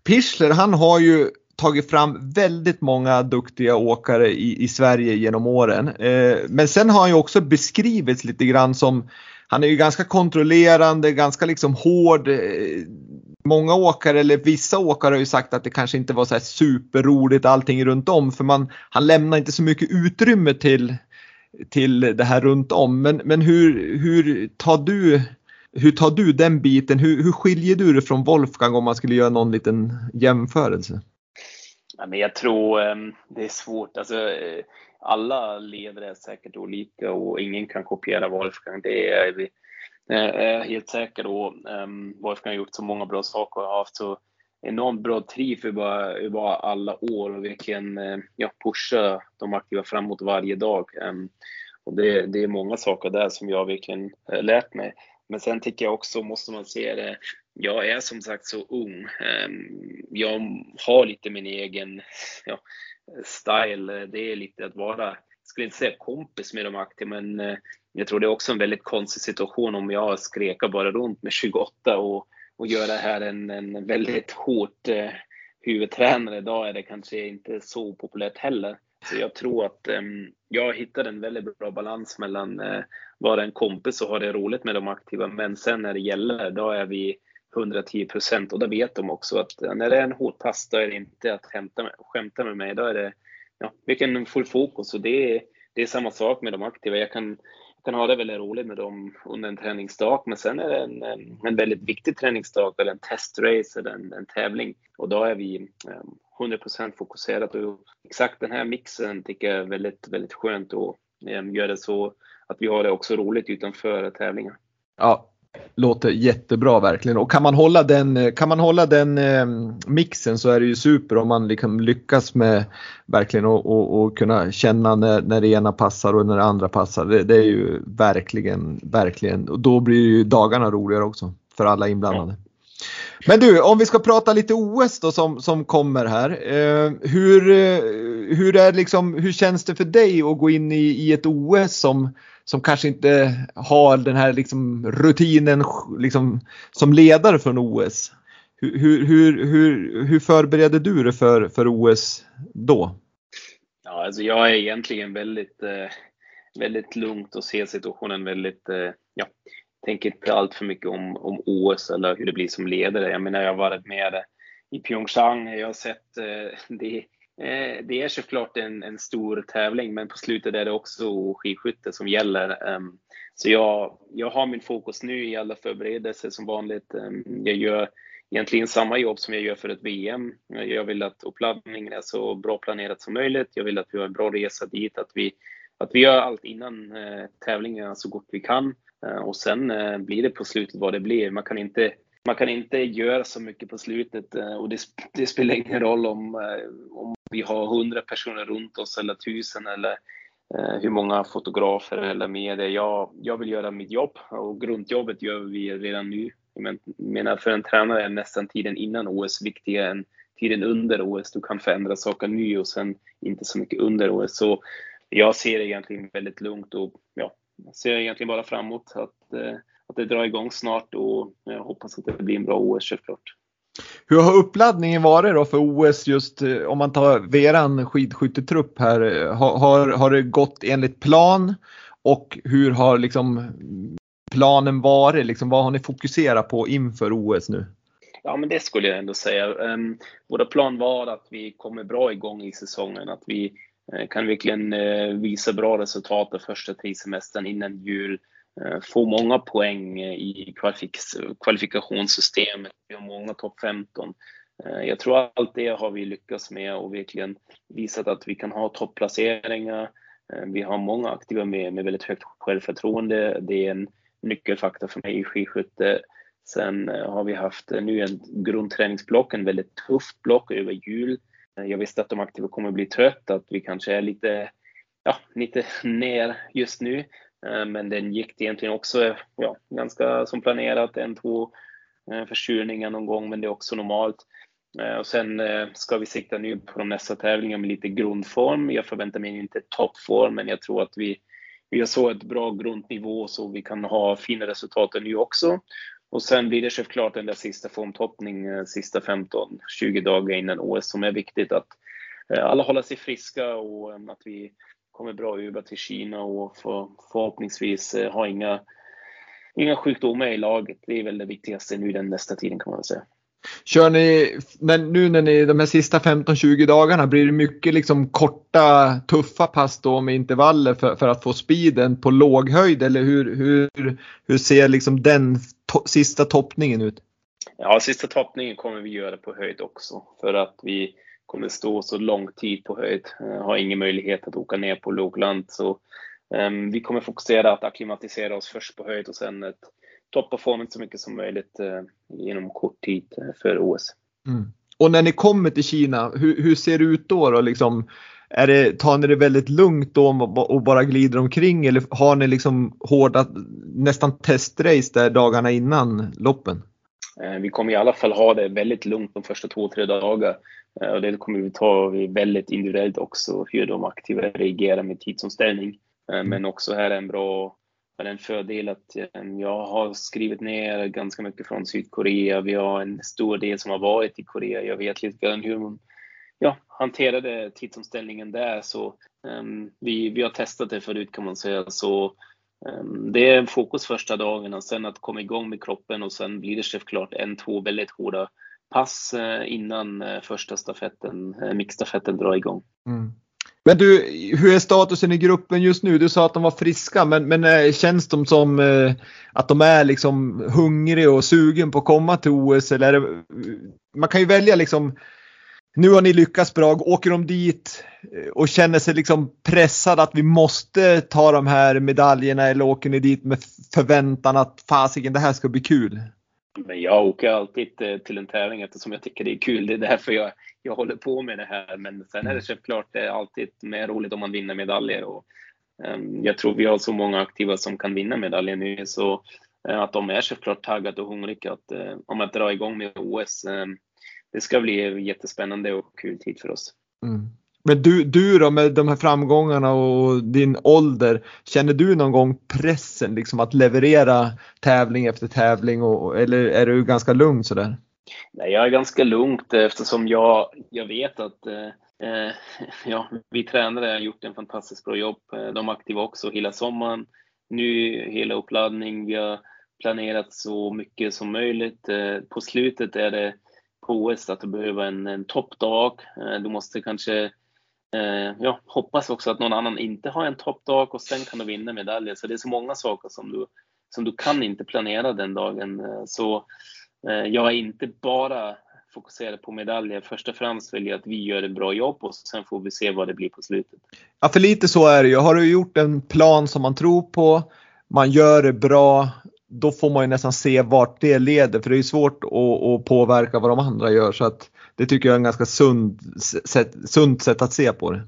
S1: Pichler, han har ju tagit fram väldigt många duktiga åkare i, i Sverige genom åren. Eh, men sen har han ju också beskrivits lite grann som han är ju ganska kontrollerande, ganska liksom hård. Eh, många åkare, eller vissa åkare har ju sagt att det kanske inte var så här superroligt allting runt om för man, han lämnar inte så mycket utrymme till, till det här runt om. Men, men hur, hur, tar du, hur tar du den biten? Hur, hur skiljer du det från Wolfgang om man skulle göra någon liten jämförelse?
S2: Ja, men jag tror ehm, det är svårt. Alltså, eh, alla ledare är säkert olika och ingen kan kopiera Wolfgang. Det är vi är helt säker. Och, um, Wolfgang har gjort så många bra saker och har haft så enormt bra triv i bara, bara alla år och verkligen kan ja, pusha de aktiva framåt varje dag. Um, och det, det är många saker där som jag verkligen uh, lärt mig. Men sen tycker jag också, måste man se det, jag är som sagt så ung. Ehm, jag har lite min egen ja, style. Eh, det är lite att vara, jag skulle inte säga kompis med de aktiva, men eh, jag tror det är också en väldigt konstig situation om jag skrekar bara runt med 28 och, och gör det här en, en väldigt hårt eh, huvudtränare. Idag är det kanske inte så populärt heller. Så jag tror att eh, jag hittade en väldigt bra balans mellan eh, vara en kompis och ha det roligt med de aktiva. Men sen när det gäller, då är vi 110 procent och då vet de också att när det är en hård pass, då är det inte att hämta med, skämta med mig. Då är det ja, vilken full fokus och det är, det är samma sak med de aktiva. Jag kan kan ha det väldigt roligt med dem under en träningsdag. Men sen är det en, en väldigt viktig träningsdag eller en testrace eller en, en tävling. Och då är vi ehm, 100% fokuserade. Och exakt den här mixen tycker jag är väldigt, väldigt skönt och ehm, gör det så att vi har det också roligt utanför tävlingen.
S1: Ja, Låter jättebra verkligen och kan man hålla den, kan man hålla den eh, mixen så är det ju super om man liksom lyckas med verkligen och, och, och kunna känna när, när det ena passar och när det andra passar. Det, det, är ju verkligen, verkligen och då blir ju dagarna roligare också för alla inblandade. Men du, om vi ska prata lite OS då som, som kommer här. Eh, hur, eh, hur, är liksom, hur känns det för dig att gå in i, i ett OS som som kanske inte har den här liksom rutinen liksom, som ledare från OS. Hur, hur, hur, hur förbereder du dig för, för OS då?
S2: Ja, alltså jag är egentligen väldigt, eh, väldigt lugnt och ser situationen väldigt, eh, ja, tänker inte allt för mycket om, om OS eller hur det blir som ledare. Jag menar, jag har varit med i Pyeongchang, jag har sett eh, det Eh, det är såklart en, en stor tävling, men på slutet är det också skidskytte som gäller. Ehm, så jag, jag har min fokus nu i alla förberedelser som vanligt. Ehm, jag gör egentligen samma jobb som jag gör för ett VM. Jag vill att uppladdningen är så bra planerat som möjligt. Jag vill att vi har en bra resa dit, att vi, att vi gör allt innan eh, tävlingen så gott vi kan. Ehm, och sen eh, blir det på slutet vad det blir. Man kan inte man kan inte göra så mycket på slutet eh, och det, det spelar ingen roll om, eh, om vi har hundra personer runt oss eller tusen eller eh, hur många fotografer eller medier. Jag, jag vill göra mitt jobb och grundjobbet gör vi redan nu. Jag menar för en tränare är nästan tiden innan OS viktigare än tiden under OS. Du kan förändra saker nu och sen inte så mycket under OS. Så jag ser det egentligen väldigt lugnt och ja, ser egentligen bara framåt att, eh, att det drar igång snart och jag hoppas att det blir en bra OS självklart.
S1: Hur har uppladdningen varit då för OS just eh, om man tar veran skidskyttetrupp här? Har, har, har det gått enligt plan? Och hur har liksom planen varit? Liksom, vad har ni fokuserat på inför OS nu?
S2: Ja, men det skulle jag ändå säga. Um, våra plan var att vi kommer bra igång i säsongen, att vi uh, kan verkligen visa bra resultat den första trisemestern innan jul, Eh, få många poäng i kvalifik kvalifikationssystemet. Vi har många topp 15. Eh, jag tror allt det har vi lyckats med och verkligen visat att vi kan ha topplaceringar. Eh, vi har många aktiva med, med väldigt högt självförtroende. Det är en nyckelfaktor för mig i skidskytte. Sen har vi haft nu en grundträningsblock, en väldigt tufft block över jul. Jag visste att de aktiva kommer bli trötta, att vi kanske är lite, ja, lite ner just nu. Eh, men den gick egentligen också ja, ganska som planerat, en, två eh, förkylningar någon gång, men det är också normalt. Eh, och sen ska vi sikta nu på de nästa tävlingar med lite grundform. Jag förväntar mig inte toppform, men jag tror att vi, vi har så ett bra grundnivå så vi kan ha fina resultat nu också. Och sen blir det självklart den där sista formtoppningen, sista 15-20 dagar innan OS som är viktigt att alla håller sig friska och att vi kommer bra över till Kina och för, förhoppningsvis ha inga, inga sjukdomar i laget. Det är väl det viktigaste nu den nästa tiden kan man säga.
S1: Kör ni, när, nu när ni de här sista 15-20 dagarna, blir det mycket liksom korta tuffa pass då med intervaller för, för att få speeden på låg höjd eller hur, hur, hur ser liksom den to sista toppningen ut?
S2: Ja, sista toppningen kommer vi göra på höjd också för att vi kommer stå så lång tid på höjd, uh, har ingen möjlighet att åka ner på lågland. Så um, vi kommer fokusera att akklimatisera oss först på höjd och sen ett toppa formen så mycket som möjligt uh, inom kort tid uh, för OS.
S1: Mm. Och när ni kommer till Kina, hur, hur ser det ut då? då liksom? Är det, tar ni det väldigt lugnt då och bara glider omkring eller har ni liksom hårda, nästan testrace där dagarna innan loppen?
S2: Eh, vi kommer i alla fall ha det väldigt lugnt de första två, tre dagarna. Eh, och det kommer vi ta väldigt individuellt också, hur de aktiva reagerar med tidsomställning. Eh, mm. Men också här är en bra en fördel att jag har skrivit ner ganska mycket från Sydkorea. Vi har en stor del som har varit i Korea. Jag vet lite grann hur ja, hanterade tidsomställningen där. Så um, vi, vi har testat det förut kan man säga. Så um, det är fokus första dagen och sen att komma igång med kroppen och sen blir det självklart en, två väldigt hårda pass eh, innan eh, första stafetten, eh, mixstafetten drar igång. Mm.
S1: Men du, hur är statusen i gruppen just nu? Du sa att de var friska, men, men känns de som eh, att de är liksom hungriga och sugen på att komma till OS? Eller det, man kan ju välja liksom nu har ni lyckats bra, åker de dit och känner sig liksom pressade att vi måste ta de här medaljerna eller åker ni dit med förväntan att fasiken det här ska bli kul?
S2: Men jag åker alltid till en tävling eftersom jag tycker det är kul. Det är därför jag, jag håller på med det här. Men sen är det självklart det är alltid mer roligt om man vinner medaljer. Och, um, jag tror vi har så många aktiva som kan vinna medaljer nu så uh, att de är självklart taggade och hungriga att, uh, om att dra igång med OS. Um, det ska bli jättespännande och kul tid för oss. Mm.
S1: Men du, du då med de här framgångarna och din ålder, känner du någon gång pressen liksom att leverera tävling efter tävling och, eller är du ganska lugn sådär?
S2: Nej, jag är ganska lugn eh, eftersom jag, jag vet att eh, eh ja, vi tränare har gjort en fantastiskt bra jobb. Eh, de är aktiva också hela sommaren. Nu hela uppladdning. Vi har planerat så mycket som möjligt. På slutet är det på OS att du behöver en, en toppdag. Du måste kanske eh, ja, hoppas också att någon annan inte har en toppdag och sen kan du vinna medaljer. Så det är så många saker som du, som du kan inte planera den dagen. Eh, eh, jag är inte bara fokuserad på medaljer. Först och främst vill jag att vi gör ett bra jobb och sen får vi se vad det blir på slutet.
S1: Ja, för lite så är det ju. Har du gjort en plan som man tror på, man gör det bra, då får man ju nästan se vart det leder för det är svårt att, att, påverka vad de andra gör så att det tycker jag är en ganska sund sätt, sunt sätt att se på det.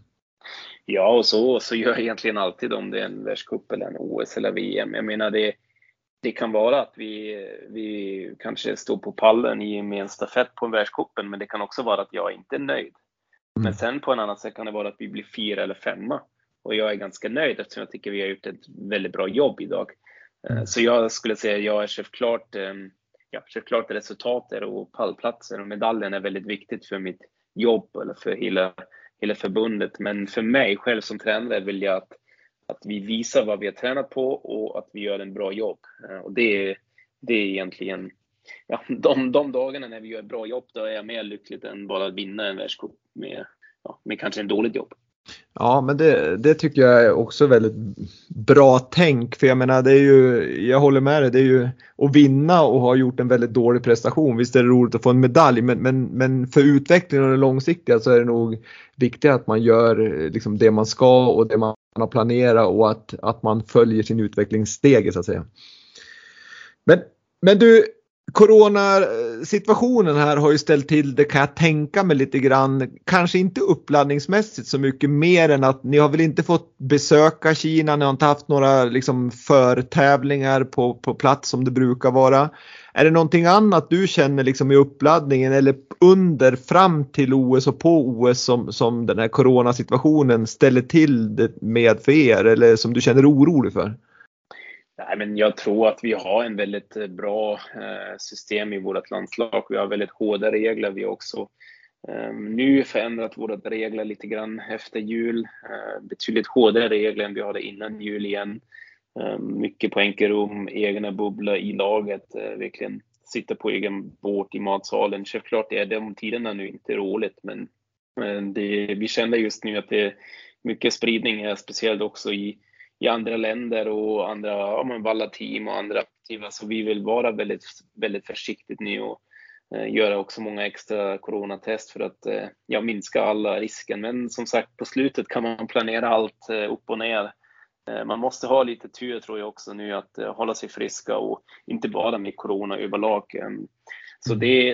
S2: Ja, och så, så gör jag egentligen alltid om det är en världscup eller en OS eller VM. Jag menar det, det kan vara att vi, vi kanske står på pallen i en stafett på en världscupen, men det kan också vara att jag inte är nöjd. Mm. Men sen på en annan sätt kan det vara att vi blir fyra eller femma. Och jag är ganska nöjd eftersom jag tycker vi har gjort ett väldigt bra jobb idag. Mm. Så jag skulle säga, jag är självklart ehm, ja, såklart resultatet och pallplatser och medaljen är väldigt viktigt för mitt jobb eller för hela, hela förbundet. Men för mig själv som tränare vill jag att, att vi visar vad vi har tränat på och att vi gör en bra jobb. Eh, och det, det är egentligen ja, de, de dagarna när vi gör ett bra jobb, då är jag mer lycklig än bara att vinna en världscup med, ja, med kanske en dåligt jobb.
S1: Ja, men det, det tycker jag är också väldigt bra tänk. För jag menar, det är ju, jag håller med dig, det är ju att vinna och ha gjort en väldigt dålig prestation. Visst är det roligt att få en medalj, men, men, men för utvecklingen och det långsiktiga så är det nog viktigt att man gör liksom det man ska och det man har planerat och att, att man följer sin utvecklingssteg så att säga. Men, men du, Coronasituationen här har ju ställt till det kan jag tänka mig lite grann. Kanske inte uppladdningsmässigt så mycket mer än att ni har väl inte fått besöka Kina, ni har inte haft några liksom förtävlingar på, på plats som det brukar vara. Är det någonting annat du känner liksom i uppladdningen eller under fram till OS och på OS som, som den här coronasituationen ställer till det med för er eller som du känner orolig för?
S2: Nej, men jag tror att vi har en väldigt eh, bra eh, system i vårt landslag. Vi har väldigt hårda regler. Vi har också eh, nu förändrat våra regler lite grann efter jul. Betydligt hårdare regler än vi hade innan jul igen. Mycket på enkelrum, egna bubblor i laget, verkligen sitta på egen båt i matsalen. Självklart är de tiderna nu inte roligt, men det, vi känner just nu att det är mycket spridning, speciellt också i i andra länder och andra, ja men Valla-team och andra aktiva. Så vi vill vara väldigt, väldigt försiktigt nu och eh, göra också många extra coronatest för att eh, ja, minska alla risken. Men som sagt, på slutet kan man planera allt eh, upp och ner. Eh, man måste ha lite tur tror jag också nu att eh, hålla sig friska och inte bara med corona överlag. Ehm, så det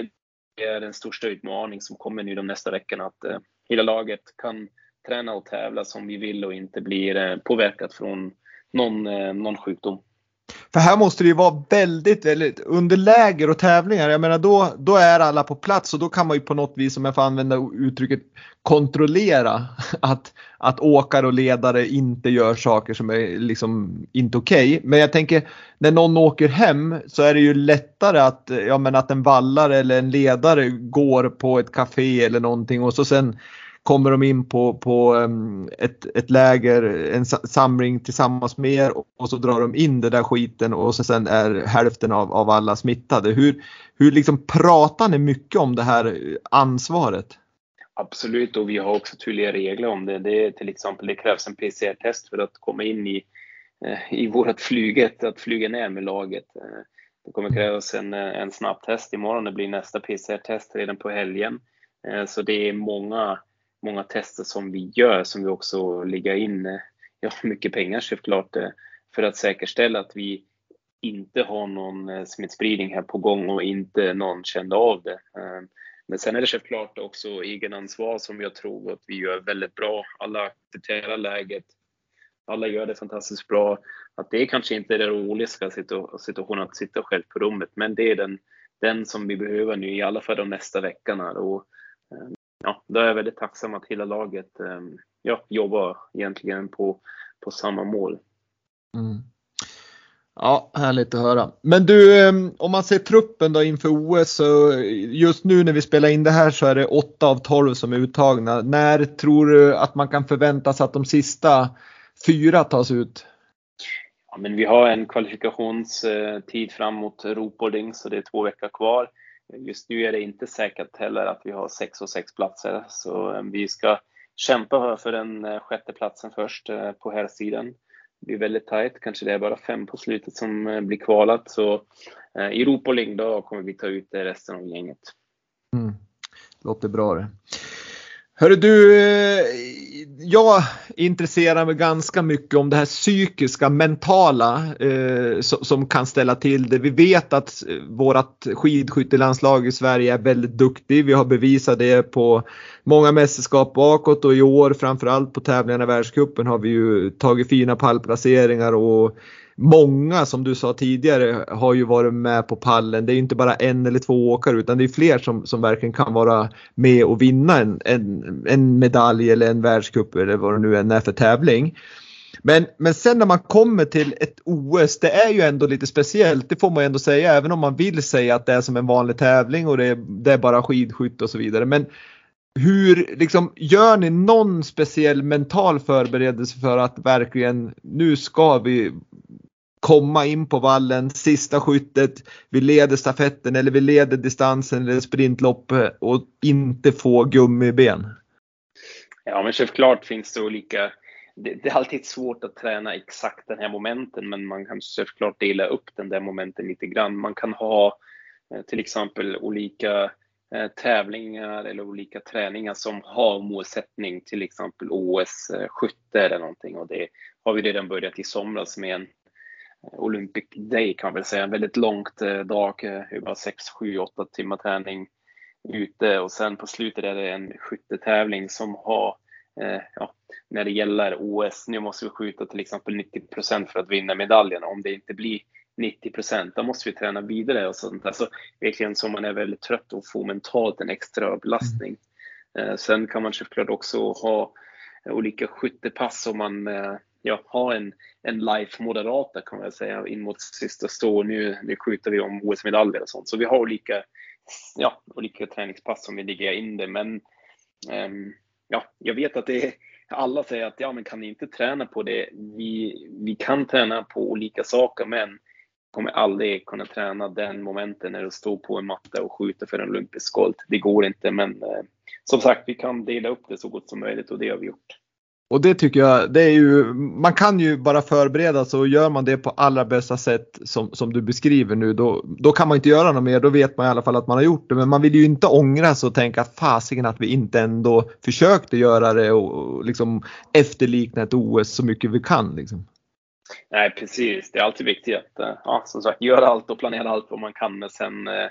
S2: är den största utmaning som kommer nu de nästa veckorna, att eh, hela laget kan träna och tävla som vi vill och inte blir eh, påverkat från någon, eh, någon sjukdom.
S1: För här måste det ju vara väldigt, väldigt under läger och tävlingar. Jag menar då, då är alla på plats och då kan man ju på något vis, om jag får använda uttrycket, kontrollera att, att åkare och ledare inte gör saker som är liksom inte okej. Okay. Men jag tänker när någon åker hem så är det ju lättare att, ja, men att en vallare eller en ledare går på ett café eller någonting och så sen kommer de in på, på ehm, ett, ett läger, en samling tillsammans med er och så drar de in den där skiten och så sen är hälften av, av alla smittade. Hur, hur liksom pratar ni mycket om det här ansvaret?
S2: Absolut, och vi har också tydliga regler om det. det till exempel, det krävs en PCR-test för att komma in i, eh, i vårt flyget, att flyga ner med laget. Eh, det kommer krävas en, eh, en snabbtest imorgon, det blir nästa PCR-test redan på helgen. Så det är många många tester som vi gör som vi också lägger in eh, ja, mycket pengar såklart eh, för att säkerställa att vi inte har någon eh, smittspridning här på gång och inte någon kände av det. Men sen är det självklart också egenansvar som jag tror att vi gör väldigt bra. Alla accepterar läget. Alla gör det fantastiskt bra. Att det kanske inte är den roligaste situationen att sitta själv på rummet, men det är den, den som vi behöver nu i alla fall de nästa veckorna. Och ja, då är jag väldigt tacksam att hela laget ehm, ja, jobbar egentligen på, på samma mål.
S1: Mm. Ja, härligt att höra. Men du, ehm, om man ser truppen då inför OS så just nu när vi spelar in det här så är det 8 av 12 som är uttagna. När tror du att man kan förvänta sig att de sista fyra tas ut?
S2: Ja, men vi har en kvalifikationstid fram mot Ropolding så det är två veckor kvar. Just nu är det inte säkert heller att vi har sex och sex platser, så eh, vi ska kämpa för den eh, sjätte platsen först eh, på här sidan. Det blir väldigt tajt, kanske det är bara fem på slutet som blir kvalat. Så i Europa då kommer vi ta ut resten av gänget.
S1: Mm. Låter bra det. Hörru du, eh, jag intresserar mig ganska mycket om det här psykiska, mentala eh, som kan ställa till det. Vi vet att eh, vårt skidskyttelandslag i Sverige är väldigt duktigt. Vi har bevisat det på många mästerskap bakåt och i år framförallt på tävlingarna i världscupen har vi ju tagit fina pallplaceringar och många som du sa tidigare har ju varit med på pallen. Det är inte bara en eller två åkare utan det är fler som, som verkligen kan vara med och vinna en, en, en medalj eller en världscup eller vad det nu än är för tävling. Men, men sen när man kommer till ett OS, det är ju ändå lite speciellt, det får man ändå säga, även om man vill säga att det är som en vanlig tävling och det är, det är bara skidskytte och så vidare. Men hur, liksom, gör ni någon speciell mental förberedelse för att verkligen, nu ska vi komma in på vallen, sista skyttet, vi leder stafetten eller vi leder distansen eller sprintloppet och inte få gummiben?
S2: Ja, men självklart finns det olika det, det, är alltid svårt att träna exakt den här momenten, men man kan självklart dela upp den där momenten lite grann. Man kan ha eh, till exempel olika eh, tävlingar eller olika träningar som har målsättning, till exempel OS eh, skytte eller någonting och det har vi redan börjat i somras med en Olympic Day kan man väl säga, en väldigt långt dag, över 6, 7, 8 timmar träning ute och sen på slutet är det en skyttetävling som har eh, ja, när det gäller OS, nu måste vi skjuta till exempel 90% för att vinna medaljen. Om det inte blir 90% då måste vi träna vidare och sånt. Alltså verkligen så man är väldigt trött och får mentalt en extra belastning. Eh, sen kan man självklart också ha olika skyttepass om man eh, ja, har en, en life-moderata kan man säga in mot sista stå. Nu, nu skjuter vi om OS-medaljer och sånt. Så vi har olika, ja, olika träningspass som vi ligger in det. Men um, ja, jag vet att det är, alla säger att ja, men kan ni inte träna på det? Vi, vi kan träna på olika saker, men kommer aldrig kunna träna den momenten när du står på en matta och skjuter för en olympisk skolt. Det går inte, men eh, som sagt, vi kan dela upp det så gott som möjligt och det har vi gjort.
S1: Och det tycker jag, det är ju, man kan ju bara förbereda sig och gör man det på allra bästa sätt som, som du beskriver nu då, då kan man inte göra något mer, då vet man i alla fall att man har gjort det. Men man vill ju inte ångra sig och tänka fasiken att vi inte ändå försökte göra det och liksom efterlikna ett OS så mycket vi kan. Liksom.
S2: Nej precis, det är alltid viktigt att eh, ja, som sagt, göra allt och planera allt vad man kan. Men sen eh,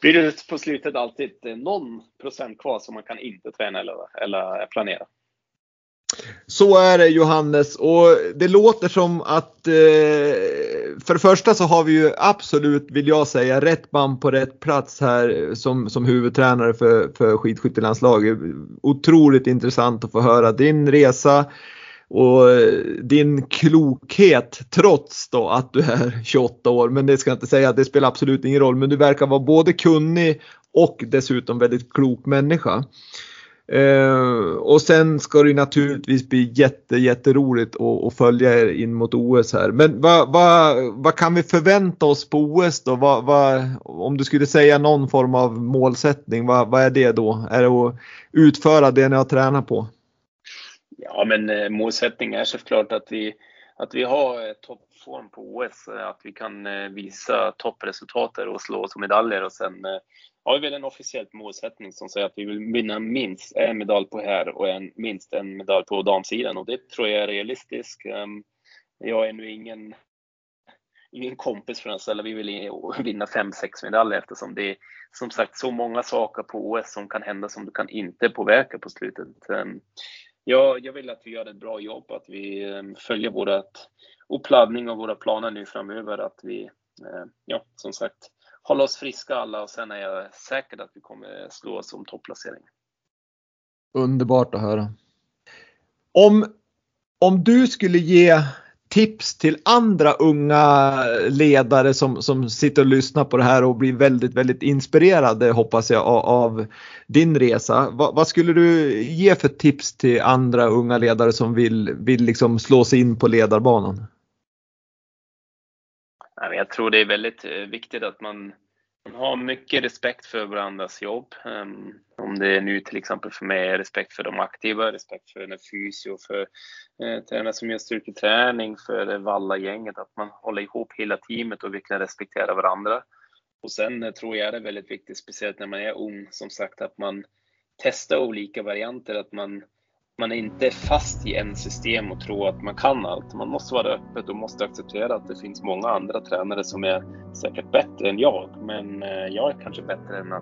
S2: blir det på slutet alltid eh, någon procent kvar som man kan inte träna eller, eller planera.
S1: Så är det Johannes och det låter som att eh, för det första så har vi ju absolut, vill jag säga, rätt man på rätt plats här som, som huvudtränare för, för skidskyttelandslaget. Otroligt intressant att få höra din resa och din klokhet trots då att du är 28 år. Men det ska jag inte säga, det spelar absolut ingen roll. Men du verkar vara både kunnig och dessutom väldigt klok människa. Eh, och sen ska det naturligtvis bli jätte, jätteroligt att, att följa er in mot OS här. Men vad, vad, vad kan vi förvänta oss på OS då? Vad, vad, om du skulle säga någon form av målsättning, vad, vad är det då? Är det att utföra det ni har tränat på?
S2: Ja, men eh, målsättningen är såklart att vi, att vi har eh, topp form på OS, eh, att vi kan eh, visa toppresultat och slå oss medaljer och sen eh, har vi väl en officiell målsättning som säger att vi vill vinna minst en medalj på här och en, minst en medalj på damsidan och det tror jag är realistiskt. Ehm, jag är nu ingen, ingen kompis för oss, eller vi vill vinna fem, sex medaljer eftersom det är som sagt så många saker på OS som kan hända som du kan inte påverka på slutet. Ehm, jag, jag vill att vi gör ett bra jobb, att vi eh, följer vårt uppladdning och våra planer nu framöver, att vi, eh, ja, som sagt, håller oss friska alla och sen är jag säker att vi kommer slå oss om topplacering.
S1: Underbart att höra. Om, om du skulle ge tips till andra unga ledare som, som sitter och lyssnar på det här och blir väldigt, väldigt inspirerade hoppas jag av, av din resa. Va, vad skulle du ge för tips till andra unga ledare som vill, vill liksom slå sig in på ledarbanan?
S2: Jag tror det är väldigt eh, viktigt att man har mycket respekt för varandras jobb. Um, om det är nu till exempel för mig, respekt för de aktiva, respekt för den fysio, för eh, tränare som gör styrketräning, för Valla-gänget, att man håller ihop hela teamet och verkligen respekterar varandra. Och sen eh, tror jag det är väldigt viktigt, speciellt när man är ung, som sagt, att man testar olika varianter, att man man är inte fast i en system och tror att man kan allt. Man måste vara öppet och måste acceptera att det finns många andra tränare som är säkert bättre än jag. Men eh, jag är kanske bättre än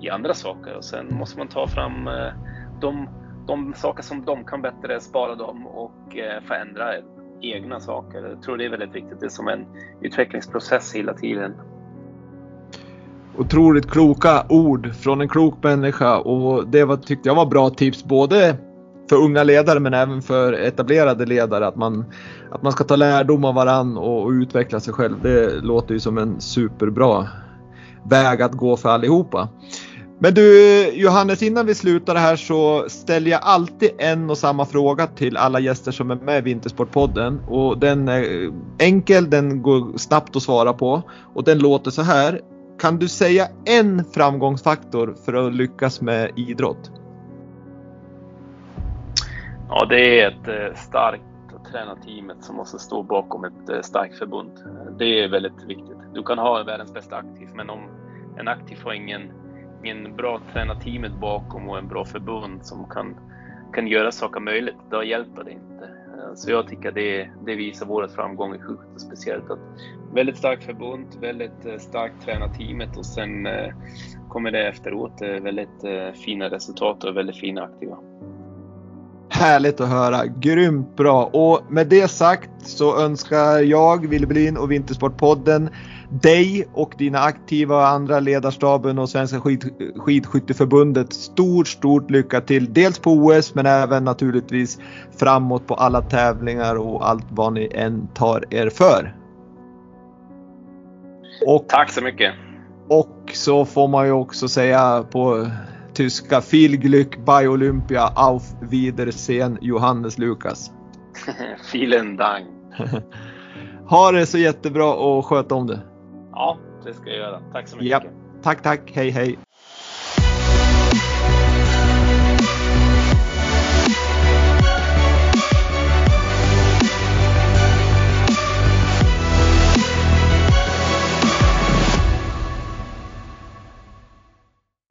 S2: i andra saker och sen måste man ta fram eh, de, de saker som de kan bättre, spara dem och eh, förändra egna saker. Jag tror det är väldigt viktigt. Det är som en utvecklingsprocess hela tiden.
S1: Otroligt kloka ord från en klok människa och det var, tyckte jag var bra tips både för unga ledare men även för etablerade ledare att man, att man ska ta lärdom av varann och, och utveckla sig själv. Det låter ju som en superbra väg att gå för allihopa. Men du Johannes, innan vi slutar här så ställer jag alltid en och samma fråga till alla gäster som är med i Vintersportpodden. Och den är enkel, den går snabbt att svara på. Och den låter så här. Kan du säga en framgångsfaktor för att lyckas med idrott?
S2: Ja, det är ett eh, starkt tränarteamet som måste stå bakom ett eh, starkt förbund. Det är väldigt viktigt. Du kan ha världens bästa aktiv, men om en aktiv har ingen ingen bra tränarteamet bakom och en bra förbund som kan, kan göra saker möjligt, då hjälper det inte. Eh, så jag tycker det, det visar vår framgång i sjukt speciellt. Att väldigt starkt förbund, väldigt starkt tränarteamet och sen kommer det efteråt väldigt fina resultat och väldigt fina aktiva.
S1: Härligt att höra, grymt bra! Och med det sagt så önskar jag, Wille Blin och Vintersportpodden dig och dina aktiva och andra ledarstaben och Svenska skid, skidskytteförbundet stort, stort lycka till. Dels på OS men även naturligtvis framåt på alla tävlingar och allt vad ni än tar er för.
S2: Och, Tack så mycket!
S1: Och så får man ju också säga på tyska Viel Glück bei Olympia auf Wiedersehen Johannes Lukas.
S2: Vielen Dank!
S1: ha det så jättebra och sköt om det!
S2: Ja, det ska jag göra. Tack så mycket. Ja.
S1: Tack, tack. Hej, hej.